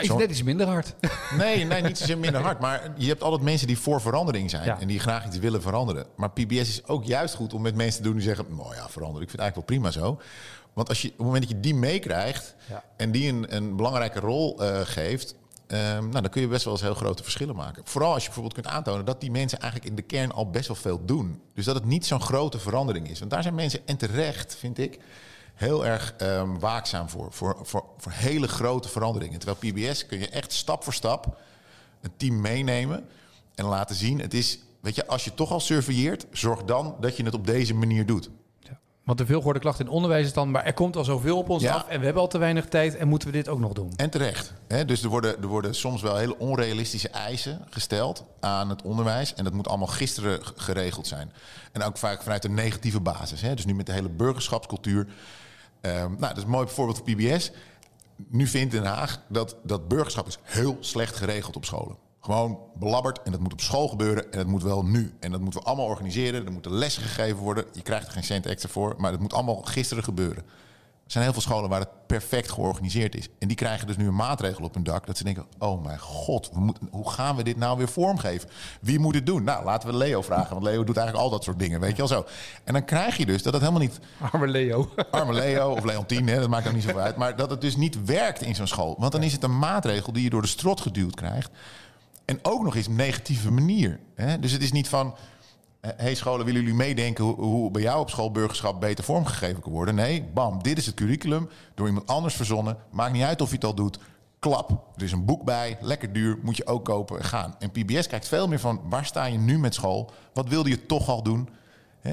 Maar is net iets minder hard. Nee, nee, niet zozeer minder hard. Maar je hebt altijd mensen die voor verandering zijn. Ja. En die graag iets willen veranderen. Maar PBS is ook juist goed om met mensen te doen die zeggen... nou ja, veranderen. Ik vind het eigenlijk wel prima zo. Want als je, op het moment dat je die meekrijgt... Ja. en die een, een belangrijke rol eh, geeft... ehm, nou, dan kun je best wel eens heel grote verschillen maken. Vooral als je bijvoorbeeld kunt aantonen... dat die mensen eigenlijk in de kern al best wel veel doen. Dus dat het niet zo'n grote verandering is. Want daar zijn mensen, en terecht vind ik... heel erg ehm, waakzaam voor, voor, voor. Voor hele grote veranderingen. Terwijl PBS kun je echt stap voor stap een team meenemen en laten zien. Het is, weet je, als je toch al surveilleert, zorg dan dat je het op deze manier doet. Ja. Want de veelgehoorde klacht in onderwijs is dan... maar er komt al zoveel op ons Ja. af en we hebben al te weinig tijd... en moeten we dit ook nog doen? En terecht. Hè? Dus er worden, er worden soms wel hele onrealistische eisen gesteld aan het onderwijs. En dat moet allemaal gisteren geregeld zijn. En ook vaak vanuit een negatieve basis. Hè? Dus nu met de hele burgerschapscultuur. Ehm, nou, dat is een mooi voorbeeld van PBS. Nu vindt Den Haag dat, dat burgerschap is heel slecht geregeld op scholen. Gewoon belabberd en dat moet op school gebeuren en dat moet wel nu. En dat moeten we allemaal organiseren. Er moeten lessen gegeven worden. Je krijgt er geen cent extra voor, maar dat moet allemaal gisteren gebeuren. Er zijn heel veel scholen waar het perfect georganiseerd is. En die krijgen dus nu een maatregel op hun dak. Dat ze denken, oh mijn god, we moeten, hoe gaan we dit nou weer vormgeven? Wie moet het doen? Nou, laten we Leo vragen. Want Leo doet eigenlijk al dat soort dingen, weet je wel zo. En dan krijg je dus dat het helemaal niet Arme Leo. arme Leo of Leontien, hè, dat maakt ook niet zoveel uit. Maar dat het dus niet werkt in zo'n school. Want dan is het een maatregel die je door de strot geduwd krijgt. En ook nog eens op een negatieve manier. Hè? Dus het is niet van... Hé hey scholen, willen jullie meedenken hoe, bij jou op school burgerschap beter vormgegeven kan worden? Nee, bam, dit is het curriculum. Door iemand anders verzonnen. Maakt niet uit of je het al doet. Klap, er is een boek bij, lekker duur, moet je ook kopen en gaan. En PBS kijkt veel meer van, waar sta je nu met school? Wat wilde je toch al doen?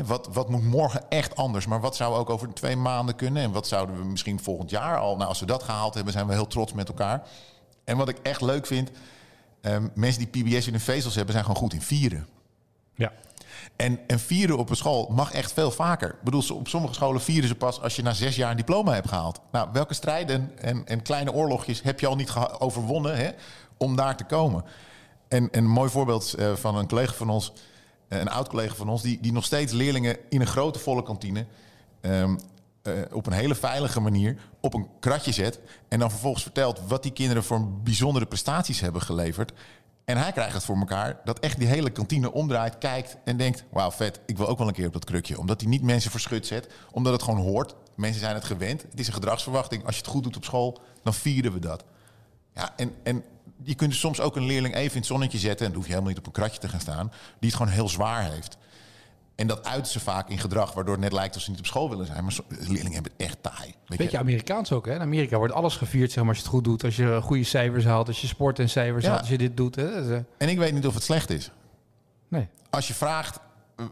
Wat, wat moet morgen echt anders? Maar wat zou ook over twee maanden kunnen? En wat zouden we misschien volgend jaar al... Nou, als we dat gehaald hebben, zijn we heel trots met elkaar. En wat ik echt leuk vind... ehm, mensen die PBS in hun vezels hebben, zijn gewoon goed in vieren. Ja. En, en vieren op een school mag echt veel vaker. Ik bedoel, op sommige scholen vieren ze pas als je na zes jaar een diploma hebt gehaald. Nou, welke strijden en, en kleine oorlogjes heb je al niet overwonnen hè, om daar te komen? En, en een mooi voorbeeld eh, van een collega van ons, eh, een oud collega van ons, die, die nog steeds leerlingen in een grote volle kantine. ehm, eh, op een hele veilige manier op een kratje zet. En dan vervolgens vertelt wat die kinderen voor bijzondere prestaties hebben geleverd. En hij krijgt het voor elkaar dat echt die hele kantine omdraait, kijkt en denkt: Wauw, vet, ik wil ook wel een keer op dat krukje. Omdat hij niet mensen verschut zet, omdat het gewoon hoort. Mensen zijn het gewend. Het is een gedragsverwachting. Als je het goed doet op school, dan vieren we dat. Ja, en, en je kunt dus soms ook een leerling even in het zonnetje zetten. En dan hoef je helemaal niet op een kratje te gaan staan. Die het gewoon heel zwaar heeft. En dat uiten ze vaak in gedrag, waardoor het net lijkt alsof ze niet op school willen zijn. Maar leerlingen hebben het echt taai. Weet Beetje je? Amerikaans ook, hè? In Amerika wordt alles gevierd, zeg maar, als je het goed doet. Als je goede cijfers haalt, als je sport en cijfers Ja. haalt, als je dit doet. Hè? Is, eh, En ik weet niet of het slecht is. nee. Als je vraagt,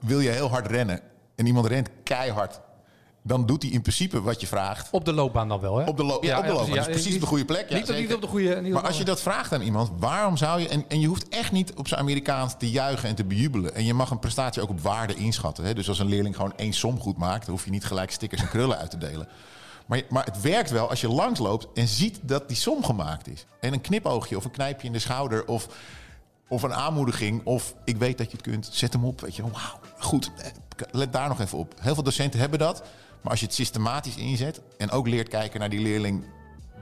wil je heel hard rennen? En iemand rent keihard. Dan doet hij in principe wat je vraagt. Op de loopbaan dan wel, hè? Op de, lo- ja, op de loopbaan. ja, is precies niet- op de goede plek. Ja, niet, op- niet zeker. op de goede... Niet Maar als je dat vraagt aan iemand, waarom zou je... En, en je hoeft echt niet op zijn Amerikaans te juichen en te bejubelen. En je mag een prestatie ook op waarde inschatten. Hè? Dus als een leerling gewoon één som goed maakt... dan hoef je niet gelijk stickers en krullen uit te delen. Maar, maar het werkt wel als je langsloopt en ziet dat die som gemaakt is. En een knipoogje of een knijpje in de schouder... of, of een aanmoediging of ik weet dat je het kunt, zet hem op. Weet je, wauw, goed, eh, let daar nog even op. Heel veel docenten hebben dat. Maar als je het systematisch inzet en ook leert kijken naar die leerling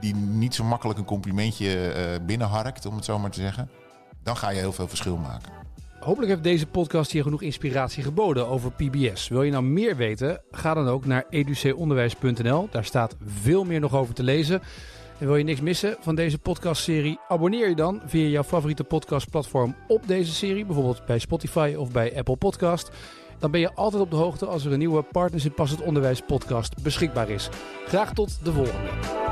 die niet zo makkelijk een complimentje eh, binnenharkt, om het zo maar te zeggen, dan ga je heel veel verschil maken. Hopelijk heeft deze podcast hier genoeg inspiratie geboden over PBS. Wil je nou meer weten? Ga dan ook naar educonderwijs.nl. Daar staat veel meer nog over te lezen. En wil je niks missen van deze podcastserie? Abonneer je dan via jouw favoriete podcastplatform op deze serie. Bijvoorbeeld bij Spotify of bij Apple Podcast. Dan ben je altijd op de hoogte als er een nieuwe Partners in Passend Onderwijs podcast beschikbaar is. Graag tot de volgende.